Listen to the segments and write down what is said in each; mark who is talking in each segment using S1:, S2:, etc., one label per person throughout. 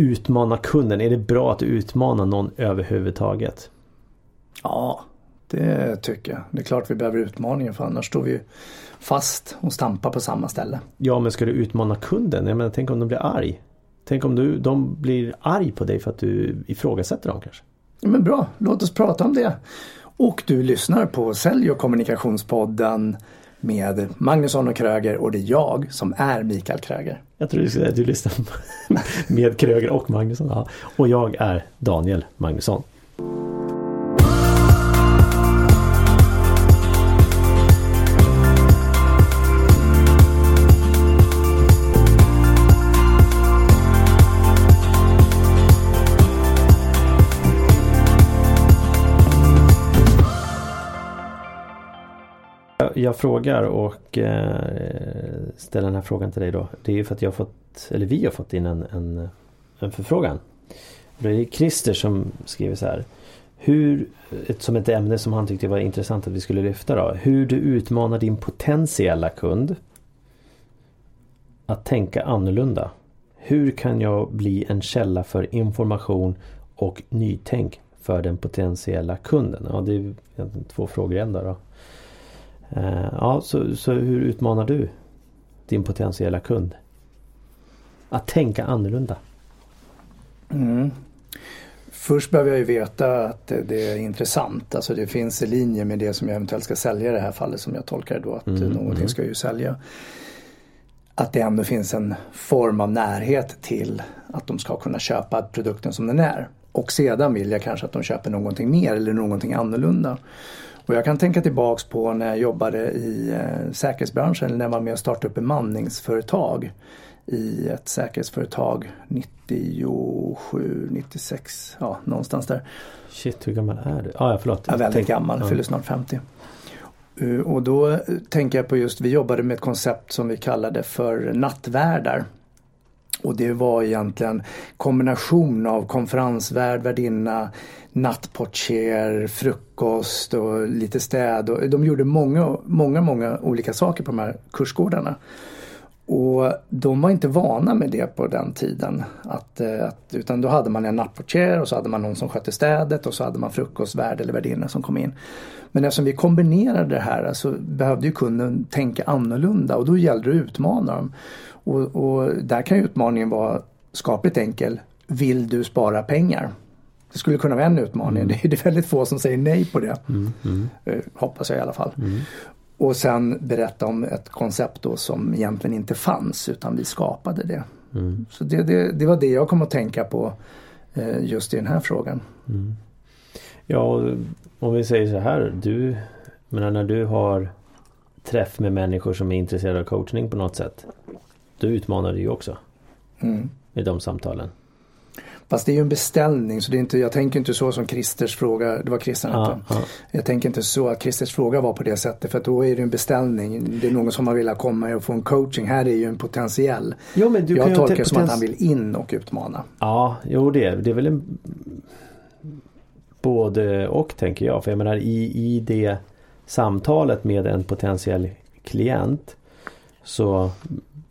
S1: utmana kunden? Är det bra att utmana någon överhuvudtaget?
S2: Ja, det tycker jag. Det är klart vi behöver utmaningar för annars står vi fast och stampar på samma ställe.
S1: Ja, men ska du utmana kunden? Jag menar, tänk om de blir arg? Tänk om du, de blir arg på dig för att du ifrågasätter dem kanske?
S2: Ja, men bra, låt oss prata om det. Och du lyssnar på Sälj och kommunikationspodden med Magnusson och Kröger och det är jag som är Mikael Kröger.
S1: Jag tror du skulle säga att du lyssnar med Kröger och Magnusson. Ja. Och jag är Daniel Magnusson. Jag frågar och eh, ställer den här frågan till dig då. Det är ju för att jag har fått, eller vi har fått in en, en, en förfrågan. Det är Christer som skriver så här. Hur, som ett ämne som han tyckte var intressant att vi skulle lyfta då. Hur du utmanar din potentiella kund att tänka annorlunda. Hur kan jag bli en källa för information och nytänk för den potentiella kunden? Ja, det är två frågor igen då. Eh, ja, så, så hur utmanar du din potentiella kund? Att tänka annorlunda.
S2: Mm. Först behöver jag ju veta att det, är intressant. Alltså det finns i linje med det som jag eventuellt ska sälja i det här fallet som jag tolkar det då. Att mm, någonting mm. ska jag ju sälja. Att det ändå finns en form av närhet till att de ska kunna köpa produkten som den är. Och sedan vill jag kanske att de köper någonting mer eller någonting annorlunda. Och jag kan tänka tillbaks på när jag jobbade i eh, säkerhetsbranschen när jag var med och startade upp bemanningsföretag i ett säkerhetsföretag 97, 96, ja någonstans där.
S1: Shit, hur gammal är du? Ah, ja, förlåt.
S2: Jag är väldigt Tänk, gammal, ja. fyller snart 50. Uh, och då tänker jag på just, vi jobbade med ett koncept som vi kallade för nattvärdar. Och det var egentligen kombination av konferensvärd, värdinna, nattportier, frukost och lite städ. Och de gjorde många, många, många olika saker på de här kursgårdarna. Och de var inte vana med det på den tiden. Att, eh, att, utan då hade man en nattportier och så hade man någon som skötte städet och så hade man frukostvärd eller värdinna som kom in. Men eftersom vi kombinerade det här så behövde ju kunden tänka annorlunda och då gällde det att utmana dem. Och, och där kan utmaningen vara skapligt enkel. Vill du spara pengar? Det skulle kunna vara en utmaning. Mm. Det är väldigt få som säger nej på det. Mm, mm. Eh, hoppas jag i alla fall. Mm. Och sen berätta om ett koncept då som egentligen inte fanns utan vi skapade det. Mm. Så det, det, det, var det jag kom att tänka på eh, just i den här frågan.
S1: Mm. Ja, om vi säger så här. Du, menar när du har träff med människor som är intresserade av coachning på något sätt. Du ju också. Mm. I de samtalen.
S2: Fast det är ju en beställning så det är inte, jag tänker inte så som Christers fråga, det var Christer ja, ja. Jag tänker inte så att Christers fråga var på det sättet för då är det en beställning. Det är någon som har velat komma och få en coaching. Här är ju en potentiell. Jo, men du jag tolkar det som att han vill in och utmana.
S1: Ja, jo det, det är väl en både och tänker jag. För jag menar i, i det samtalet med en potentiell klient så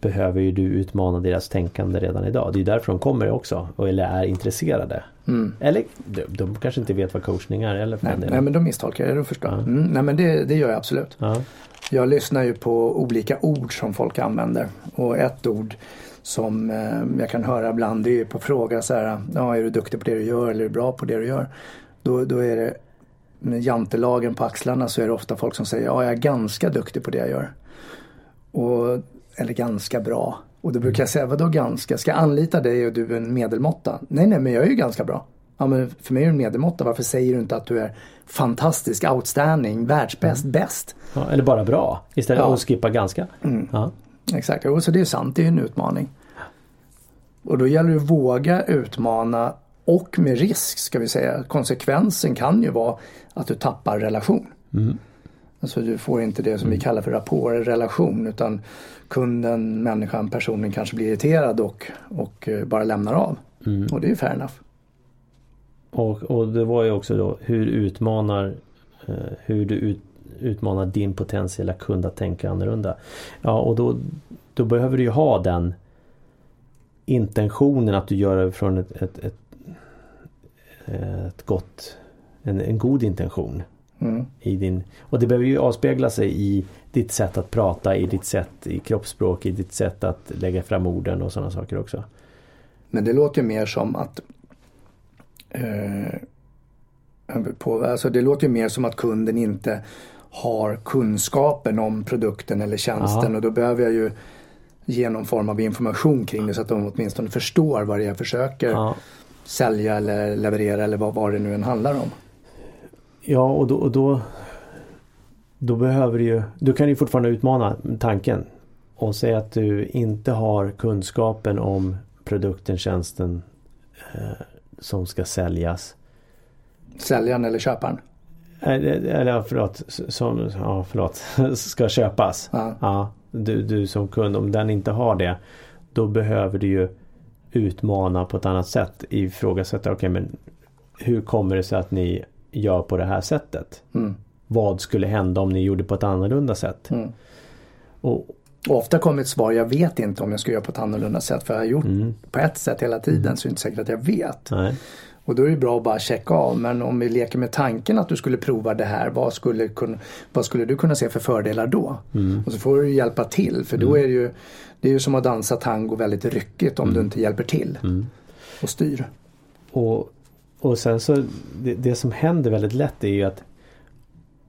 S1: behöver ju du utmana deras tänkande redan idag. Det är därför de kommer också eller är intresserade. Mm. Eller de, de, kanske inte vet vad coachning är. Eller
S2: nej, nej men de misstolkar det, förstår ja. mm, Nej men det, det gör jag absolut. Ja. Jag lyssnar ju på olika ord som folk använder. Och ett ord som eh, jag kan höra ibland det är på fråga så här. Ja, är du duktig på det du gör eller är du bra på det du gör? Då, då är det med jantelagen på axlarna så är det ofta folk som säger ja, jag är ganska duktig på det jag gör. Och eller ganska bra. Och då brukar jag säga, vadå ganska? Ska jag anlita dig och du är en medelmåtta? Nej, nej, men jag är ju ganska bra. Ja, men för mig är du en medelmåtta. Varför säger du inte att du är fantastisk, outstanding, världsbäst, mm. bäst?
S1: Ja, eller bara bra istället för ja. att skippa ganska. Mm. Ja.
S2: Exakt, och så det är sant, det är en utmaning. Och då gäller det att våga utmana och med risk ska vi säga. Konsekvensen kan ju vara att du tappar relation. Mm. Alltså du får inte det som vi mm. kallar för rapport, relation utan kunden, människan, personen kanske blir irriterad och, och eh, bara lämnar av. Mm. Och det är ju fair enough.
S1: Och, och det var ju också då hur utmanar eh, hur du ut, utmanar din potentiella kund att tänka annorlunda. Ja och då, då behöver du ju ha den intentionen att du gör det från ett, ett, ett, ett gott, en, en god intention.
S2: Mm.
S1: I din, och det behöver ju avspegla sig i ditt sätt att prata, i ditt sätt i kroppsspråk, i ditt sätt att lägga fram orden och sådana saker också.
S2: Men det låter mer som att eh, på, alltså det låter ju mer som att kunden inte har kunskapen om produkten eller tjänsten
S1: Ja.
S2: och då behöver jag ju ge någon form av information kring det så att de åtminstone förstår vad det är jag försöker
S1: Ja,
S2: sälja eller leverera eller vad, vad det nu än handlar om.
S1: Ja och, då, och då Då behöver du ju Du kan ju fortfarande utmana tanken och säga att du inte har kunskapen om produkten, tjänsten eh, som ska säljas.
S2: Säljaren eller köparen.
S1: Eller, eller förlåt, som, ja, förlåt, ska köpas.
S2: Ja.
S1: Ja, du, du som kund, om den inte har det då behöver du ju utmana på ett annat sätt. Ifrågasätta, okej men hur kommer det sig att ni gör på det här sättet?
S2: Mm.
S1: Vad skulle hända om ni gjorde på ett annorlunda sätt?
S2: Mm.
S1: Och,
S2: Och ofta kommer ett svar, jag vet inte om jag ska göra på ett annorlunda sätt för jag har gjort
S1: mm,
S2: på ett sätt hela tiden så är det inte säkert att jag vet.
S1: nej,
S2: Och då är det bra att bara checka av. Men om vi leker med tanken att du skulle prova det här. Vad skulle, kun, vad skulle du kunna se för fördelar då?
S1: mm,
S2: Och så får du hjälpa till. För då är det ju Det är ju som att dansa tango väldigt ryckigt om du inte hjälper till.
S1: mm.
S2: Och styr.
S1: Och, och sen så det, det som händer väldigt lätt är ju att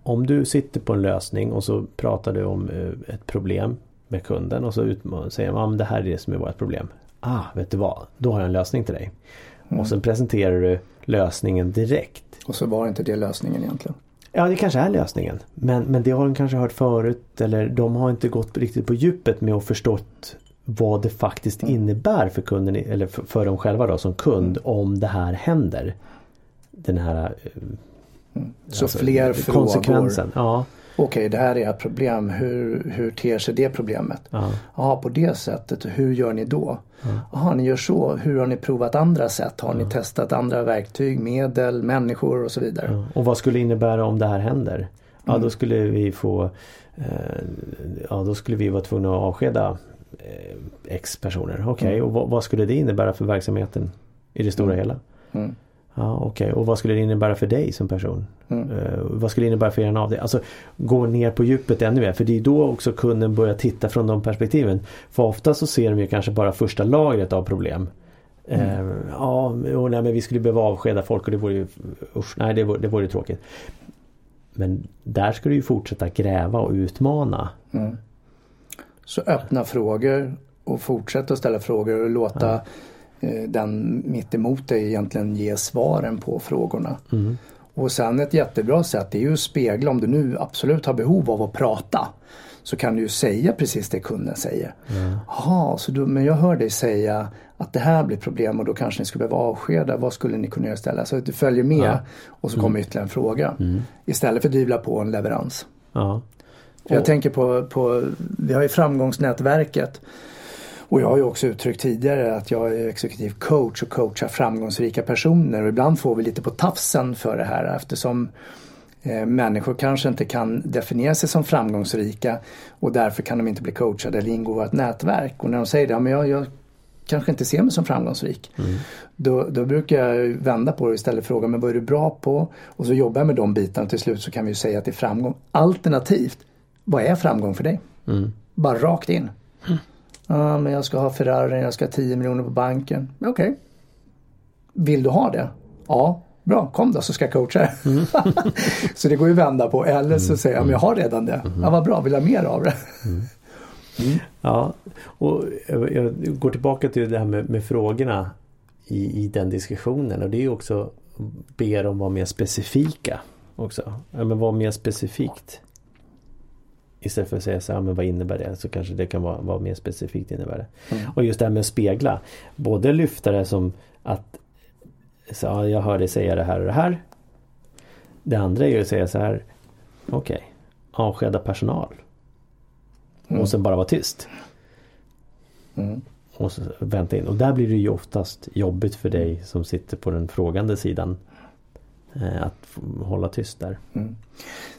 S1: om du sitter på en lösning och så pratar du om eh, ett problem med kunden och så säger man att det här är det som är vårt problem. Ah, vet du vad? Då har jag en lösning till dig. Och sen presenterar du lösningen direkt.
S2: Och så var inte det lösningen egentligen.
S1: Ja, det kanske är lösningen. Men, men det har de kanske hört förut eller de har inte gått riktigt på djupet med att förstått vad det faktiskt innebär för kunden eller för, för dem själva då som kund om det här händer. Den här eh,
S2: Så
S1: alltså,
S2: fler frågor.
S1: konsekvensen. Ja,
S2: Okej, det här är ett problem. Hur, hur ter sig det problemet?
S1: ja,
S2: Jaha, på det sättet. Hur gör ni då? Jaha, ni gör så. Hur har ni provat andra sätt? Har ni testat andra verktyg, medel, människor och så vidare?
S1: ja. Och vad skulle innebära om det här händer? Ja, då skulle vi få eh, Ja, då skulle vi vara tvungna att avskeda X personer. Okej, och vad, vad skulle det innebära för verksamheten i det stora hela?
S2: Mm.
S1: Ja, okej. Och vad skulle det innebära för dig som person?
S2: Mm.
S1: Eh, vad skulle det innebära för er av det? Alltså gå ner på djupet ännu mer. För det är då också kunden börjar titta från de perspektiven. För ofta så ser de ju kanske bara första lagret av problem. Eh, ja, och nej, men vi skulle behöva avskeda folk och det vore ju usch, nej det vore, det vore tråkigt. Men där ska du ju fortsätta gräva och utmana.
S2: Mm. Så öppna frågor och fortsätta att ställa frågor och låta eh, den mitt emot dig egentligen ge svaren på frågorna.
S1: Mm.
S2: Och sen ett jättebra sätt är ju att spegla om du nu absolut har behov av att prata. Så kan du ju säga precis det kunden säger. Jaha, så du, men jag hör dig säga att det här blir problem och då kanske ni skulle behöva avskeda. Vad skulle ni kunna göra istället? Så att du följer med
S1: Ja.
S2: och så kommer ytterligare en fråga. Istället för att dyvla på en leverans.
S1: Ja.
S2: För jag tänker på, på, vi har ju framgångsnätverket. Och jag har ju också uttryckt tidigare att jag är exekutiv coach och coachar framgångsrika personer. Och ibland får vi lite på tafsen för det här eftersom eh, människor kanske inte kan definiera sig som framgångsrika och därför kan de inte bli coachade eller ingå i vårt nätverk. Och när de säger det, ja, men jag, jag kanske inte ser mig som framgångsrik. Då, då brukar jag vända på det och istället fråga, men vad är du bra på? Och så jobbar jag med de bitarna till slut så kan vi ju säga att det är framgång. Alternativt, vad är framgång för dig?
S1: Mm.
S2: Bara rakt in. Ja, men jag ska ha Ferrari, jag ska ha 10 miljoner på banken. Okej. Vill du ha det? Ja, bra, kom då så ska jag coacha dig. så det går ju att vända på. Eller så säger jag, men jag har redan det. Ja, vad bra, vill jag ha mer av det?
S1: Ja, och jag jag går tillbaka till det här med, med frågorna i, i den diskussionen och det är ju också be dem vara mer specifika också. Ja, men vara mer specifikt. Istället för att säga så här, men vad innebär det? Så kanske det kan vara, vara mer specifikt innebär det. Och just det här med att spegla. Både lyfta det som att så, ja, jag hör dig säga det här och det här. Det andra är ju att säga så här. Okej, avskeda personal. Och sen bara vara tyst.
S2: Mm.
S1: Och så vänta in. Och där blir det ju oftast jobbigt för dig som sitter på den frågande sidan. Eh, Att hålla tyst där.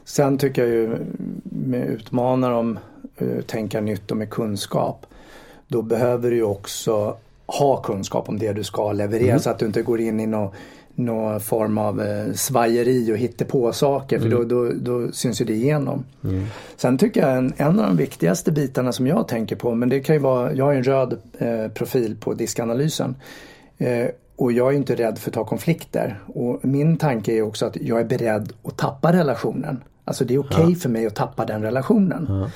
S2: Sen tycker jag ju med utmanar om uh, tänka nytt och med kunskap. Då behöver du också ha kunskap om det du ska leverera
S1: Mm.
S2: så att du inte går in i någon någon form av eh, svajeri och hittepå saker för
S1: Mm.
S2: då, då, då syns ju det igenom. Sen tycker jag en, en av de viktigaste bitarna som jag tänker på, men det kan ju vara, jag har ju en röd eh, profil på diskanalysen. Eh, och jag är inte rädd för att ta konflikter. Och min tanke är också att jag är beredd att tappa relationen. Alltså det är okej för mig att tappa den relationen.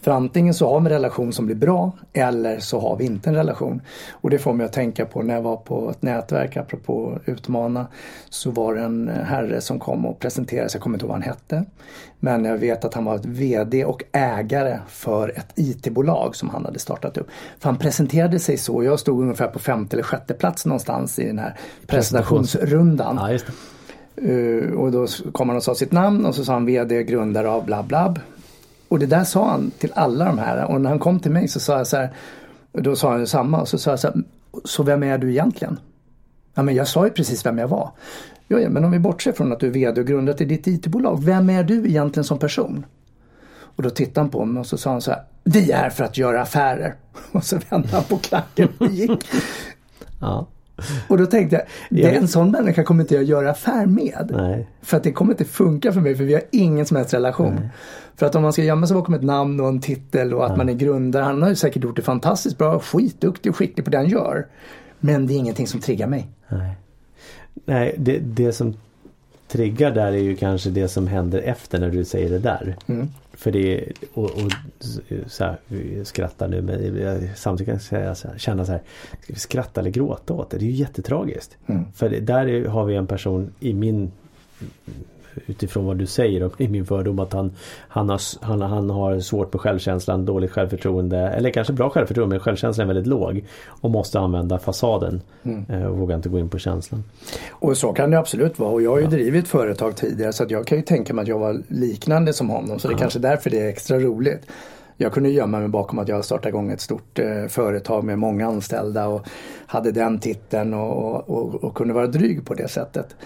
S2: För antingen så har vi en relation som blir bra eller så har vi inte en relation. Och det får mig att tänka på när jag var på ett nätverk, apropå utmana, så var det en herre som kom och presenterade sig, jag kommer inte ihåg vad han hette. Men jag vet att han var ett VD och ägare för ett IT-bolag som han hade startat upp. För han presenterade sig så, jag stod ungefär på femte eller sjätte plats någonstans i den här presentationsrundan.
S1: Ja.
S2: Uh, och då kom han och sa sitt namn och så sa han VD, grundare av bla bla. Och det där sa han till alla de här och när han kom till mig så sa jag så här, då sa han ju samma och så sa jag så här, så vem är du egentligen? Ja men jag sa ju precis vem jag var. Ja, ja men om vi bortser från att du är VD och grundat i ditt IT-bolag, vem är du egentligen som person? Och då tittade han på mig och så sa han så här, vi är här för att göra affärer. Och så vände han på klacken och gick.
S1: Ja.
S2: Och då tänkte jag, är en sån människa kommer inte jag göra affär med.
S1: Nej.
S2: För att det kommer inte funka för mig för vi har ingen som helst relation. För att om man ska gömma sig bakom ett namn och en titel och att man är grundare. Han har ju säkert gjort det fantastiskt bra, skitduktig och skicklig på det han gör. Men det är ingenting som triggar mig.
S1: Nej, Nej det, det som triggar där är ju kanske det som händer efter när du säger det där.
S2: Mm.
S1: För det och, och så här, vi skrattar nu men samtidigt kan jag säga så här, känna så här. Ska vi skratta eller gråta åt det? Det är ju jättetragiskt.
S2: Mm.
S1: För där är, har vi en person i min utifrån vad du säger och i min fördom att han, han, har, han, han har svårt med självkänslan, dåligt självförtroende eller kanske bra självförtroende men självkänslan är väldigt låg och måste använda fasaden eh, och vågar inte gå in på känslan.
S2: Och så kan det absolut vara. Och jag har ju drivit företag tidigare så att jag kan ju tänka mig att jag var liknande som honom. Så det är kanske därför det är extra roligt. Jag kunde gömma mig bakom att jag startade igång ett stort eh, företag med många anställda och hade den titeln och, och, och, och kunde vara dryg på det sättet.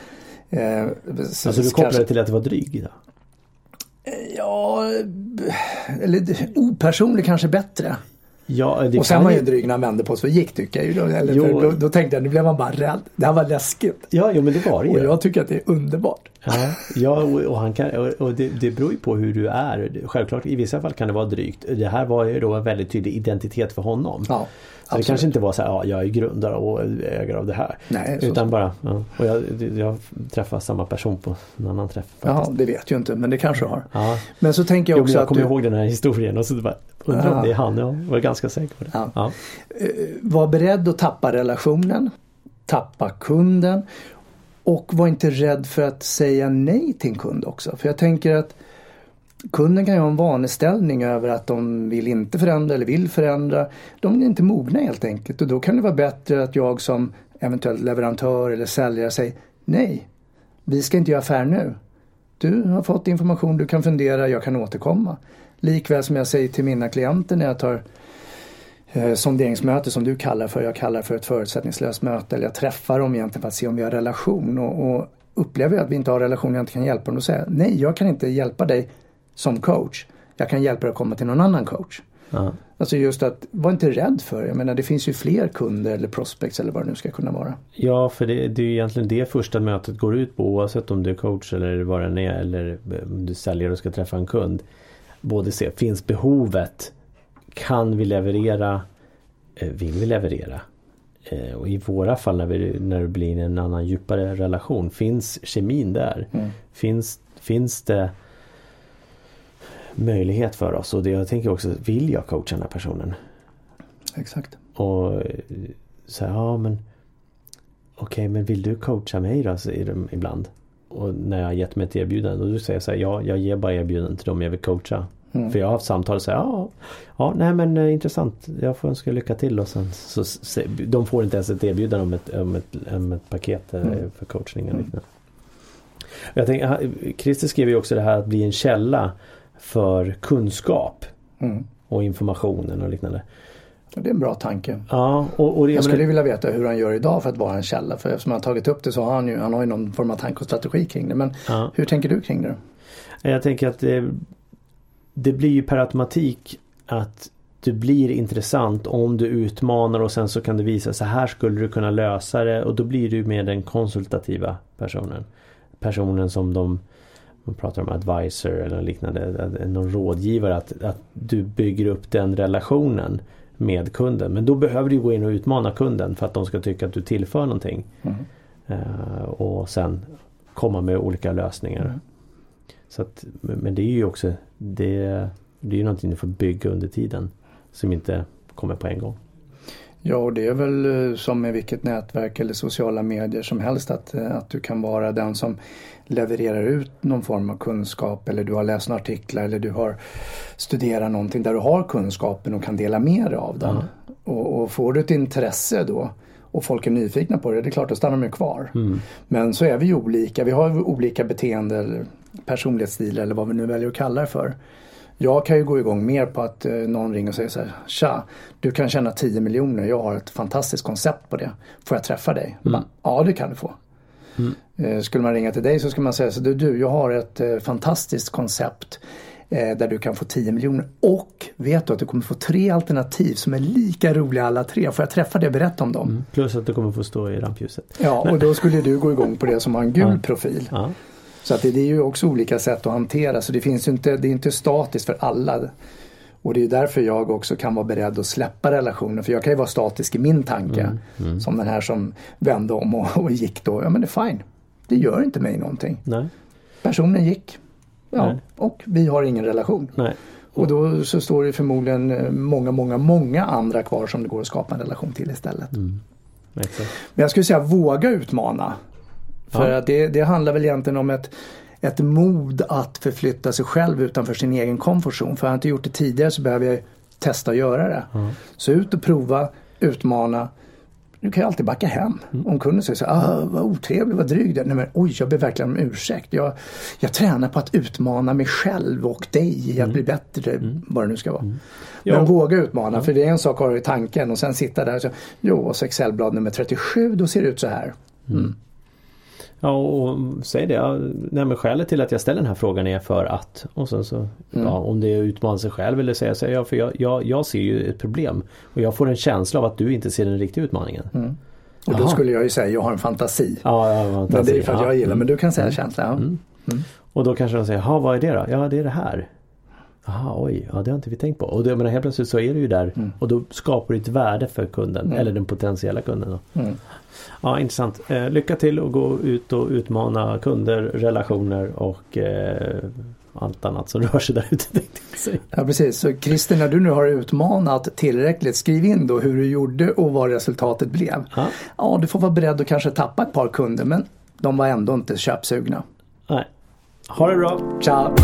S2: Eh, så-
S1: Alltså du kopplar
S2: kanske-
S1: det till att det var dryg? Då?
S2: Ja, eller opersonlig kanske bättre.
S1: Ja, det
S2: och sen var
S1: ju...
S2: dryg när han vände på sig och gick tycker jag ju. Då, eller, då, då tänkte jag, nu blev man bara rädd. Det här var läskigt.
S1: Ja, jo, men det var det
S2: Och
S1: ju.
S2: jag tycker att det är underbart.
S1: Ja, ja och, han kan, och, det, det beror ju på hur du är. Självklart i vissa fall kan det vara drygt. Det här var ju då en väldigt tydlig identitet för honom.
S2: Ja,
S1: så det kanske inte var så här, ja jag är grundare och ägare av det här.
S2: Nej, så-
S1: Utan bara, ja. Och jag, jag träffar samma person på en annan träff. Faktiskt.
S2: det vet jag inte men det kanske har.
S1: Ja.
S2: Men så tänker jag
S1: Jo,
S2: också
S1: jag
S2: att
S1: kommer
S2: du
S1: ihåg den här historien och så bara, undrar
S2: Ja.
S1: om det är han. Jag var ganska säker på det.
S2: Ja.
S1: Ja.
S2: var beredd att tappa relationen, tappa kunden och var inte rädd för att säga nej till en kund också. För jag tänker att kunden kan ju ha en vaneställning över att de vill inte förändra eller vill förändra. De är inte mogna helt enkelt och då kan det vara bättre att jag som eventuellt leverantör eller säljare säger nej, vi ska inte göra affär nu. Du har fått information, du kan fundera, jag kan återkomma. Likväl som jag säger till mina klienter när jag tar sonderingsmöte som du kallar för. Jag kallar för ett förutsättningslöst möte. Eller jag träffar dem egentligen för att se om vi har relation. Och, och upplever jag att vi inte har relation och jag inte kan hjälpa dem. Då säger jag nej, jag kan inte hjälpa dig som coach. Jag kan hjälpa dig att komma till någon annan coach.
S1: Ja.
S2: Alltså just att, var inte rädd för. Jag menar det finns ju fler kunder eller prospects eller vad det nu ska kunna vara.
S1: Ja, för det, det är ju egentligen det första mötet går ut på oavsett om du är coach eller vad det än är eller om du säljer och ska träffa en kund. Både se, finns behovet? Kan vi leverera? Eh, Vill vi leverera? Eh, Och i våra fall när, vi, när det blir en annan djupare relation, finns kemin där? Finns, finns det möjlighet för oss? Och det, jag tänker också, vill jag coacha den här personen?
S2: Exakt.
S1: Och eh, så här, ja men Okej men vill du coacha mig då? Säger de ibland. Och när jag har gett mig ett erbjudande och du säger så här, ja jag ger bara erbjudanden till dem jag vill coacha. För jag har haft samtal och säger ja, ja nej men eh, intressant. Jag får önska lycka till och sen så, så de får inte ens ett erbjudande om ett, om ett, om ett paket eh, för coachning och liknande. Jag tänker, Christer skrev ju också det här att bli en källa för kunskap
S2: Mm.
S1: och informationen och liknande.
S2: Det är en bra tanke.
S1: Ja, och, och det,
S2: Jag skulle
S1: men-
S2: vilja veta hur han gör idag för att vara en källa. För eftersom han har tagit upp det så har han ju, han har ju någon form av tanke och strategi kring det. Men
S1: Ja.
S2: hur tänker du kring det?
S1: Jag tänker att det, det blir ju per automatik att du blir intressant om du utmanar och sen så kan du visa så här skulle du kunna lösa det och då blir du mer den konsultativa personen. Personen som de man pratar om advisor eller liknande, någon rådgivare att, att du bygger upp den relationen med kunden. Men då behöver du gå in och utmana kunden för att de ska tycka att du tillför någonting. Mm. Uh, och sen komma med olika lösningar. Mm. Så att, men det är ju också det, det är ju någonting du får bygga under tiden. Som inte kommer på en gång.
S2: Ja, och det är väl eh, som med vilket nätverk eller sociala medier som helst att, eh, att du kan vara den som levererar ut någon form av kunskap eller du har läst några artiklar eller du har studerat någonting där du har kunskapen och kan dela med dig av den. Mm. Och, och, får du ett intresse då och folk är nyfikna på det, det är klart då stannar de kvar. Mm. Men så är vi olika, vi har olika beteenden, personlighetsstilar eller vad vi nu väljer att kalla det för. Jag kan ju gå igång mer på att eh, någon ringer och säger så här Tja, du kan tjäna 10 miljoner, jag har ett fantastiskt koncept på det. Får jag träffa dig? Mm. Ja det kan du få. Mm. Eh, skulle man ringa till dig så skulle man säga så du, du jag har ett eh, fantastiskt koncept där du kan få 10 miljoner och vet du att du kommer få tre alternativ som är lika roliga alla tre. Får jag träffa dig och berätta om dem? Mm.
S1: Plus att du kommer få stå i rampljuset.
S2: Ja, och då skulle du gå igång på det som har en gul ja. profil. Ja. Så att det, det, är ju också olika sätt att hantera så det finns ju inte, det är inte statiskt för alla. Och det är därför jag också kan vara beredd att släppa relationen. För jag kan ju vara statisk i min tanke. Mm, mm. Som den här som vände om och, och, gick då. Ja men det är fine. Det gör inte mig någonting. Nej. Personen gick. Ja, Nej. och vi har ingen relation. Nej. Och då så står det förmodligen eh, många, många, många andra kvar som det går att skapa en relation till istället. Mm. Men jag skulle säga våga utmana. För ja. att det, det handlar väl egentligen om ett, ett mod att förflytta sig själv utanför sin egen komfortzon. För har jag inte gjort det tidigare så behöver jag testa att göra det. Ja. Så ut och prova, utmana. Du kan ju alltid backa hem. Mm. Om kunden säger så ah, vad otrevlig, vad dryg Nej men oj, jag ber verkligen om ursäkt. Jag, jag tränar på att utmana mig själv och dig i att mm. bli bättre, mm. vad det nu ska vara. Mm. Men våga utmana, för det är en sak att ha i tanken och sen sitta där och så, jo, så Excelblad nummer 37, då ser det ut så här. Mm.
S1: Ja och säg det. Ja, nej, men skälet till att jag ställer den här frågan är för att och sen så, mm. ja, om det är utmana sig själv eller säga så ja, för jag, jag, jag ser ju ett problem och jag får en känsla av att du inte ser den riktiga utmaningen.
S2: Mm. Och då skulle jag ju säga jag har en fantasi.
S1: Ja, jag har en fantasi.
S2: Men det är för att jag gillar, men du kan säga mm. känsla.
S1: Mm. Mm. Och då kanske de säger, vad är det då? Ja det är det här. Jaha, oj, ja det har inte vi tänkt på. Och det, men helt plötsligt så är du ju där mm. och då skapar du ett värde för kunden mm. eller den potentiella kunden. Mm. Ja, intressant. Eh, lycka till att gå ut och utmana kunder, relationer och eh, allt annat som rör sig där ute.
S2: Ja precis, så Christer när du nu har utmanat tillräckligt skriv in då hur du gjorde och vad resultatet blev. Ja, ja du får vara beredd att kanske tappa ett par kunder men de var ändå inte köpsugna.
S1: Nej. Ha det bra.
S2: Ciao.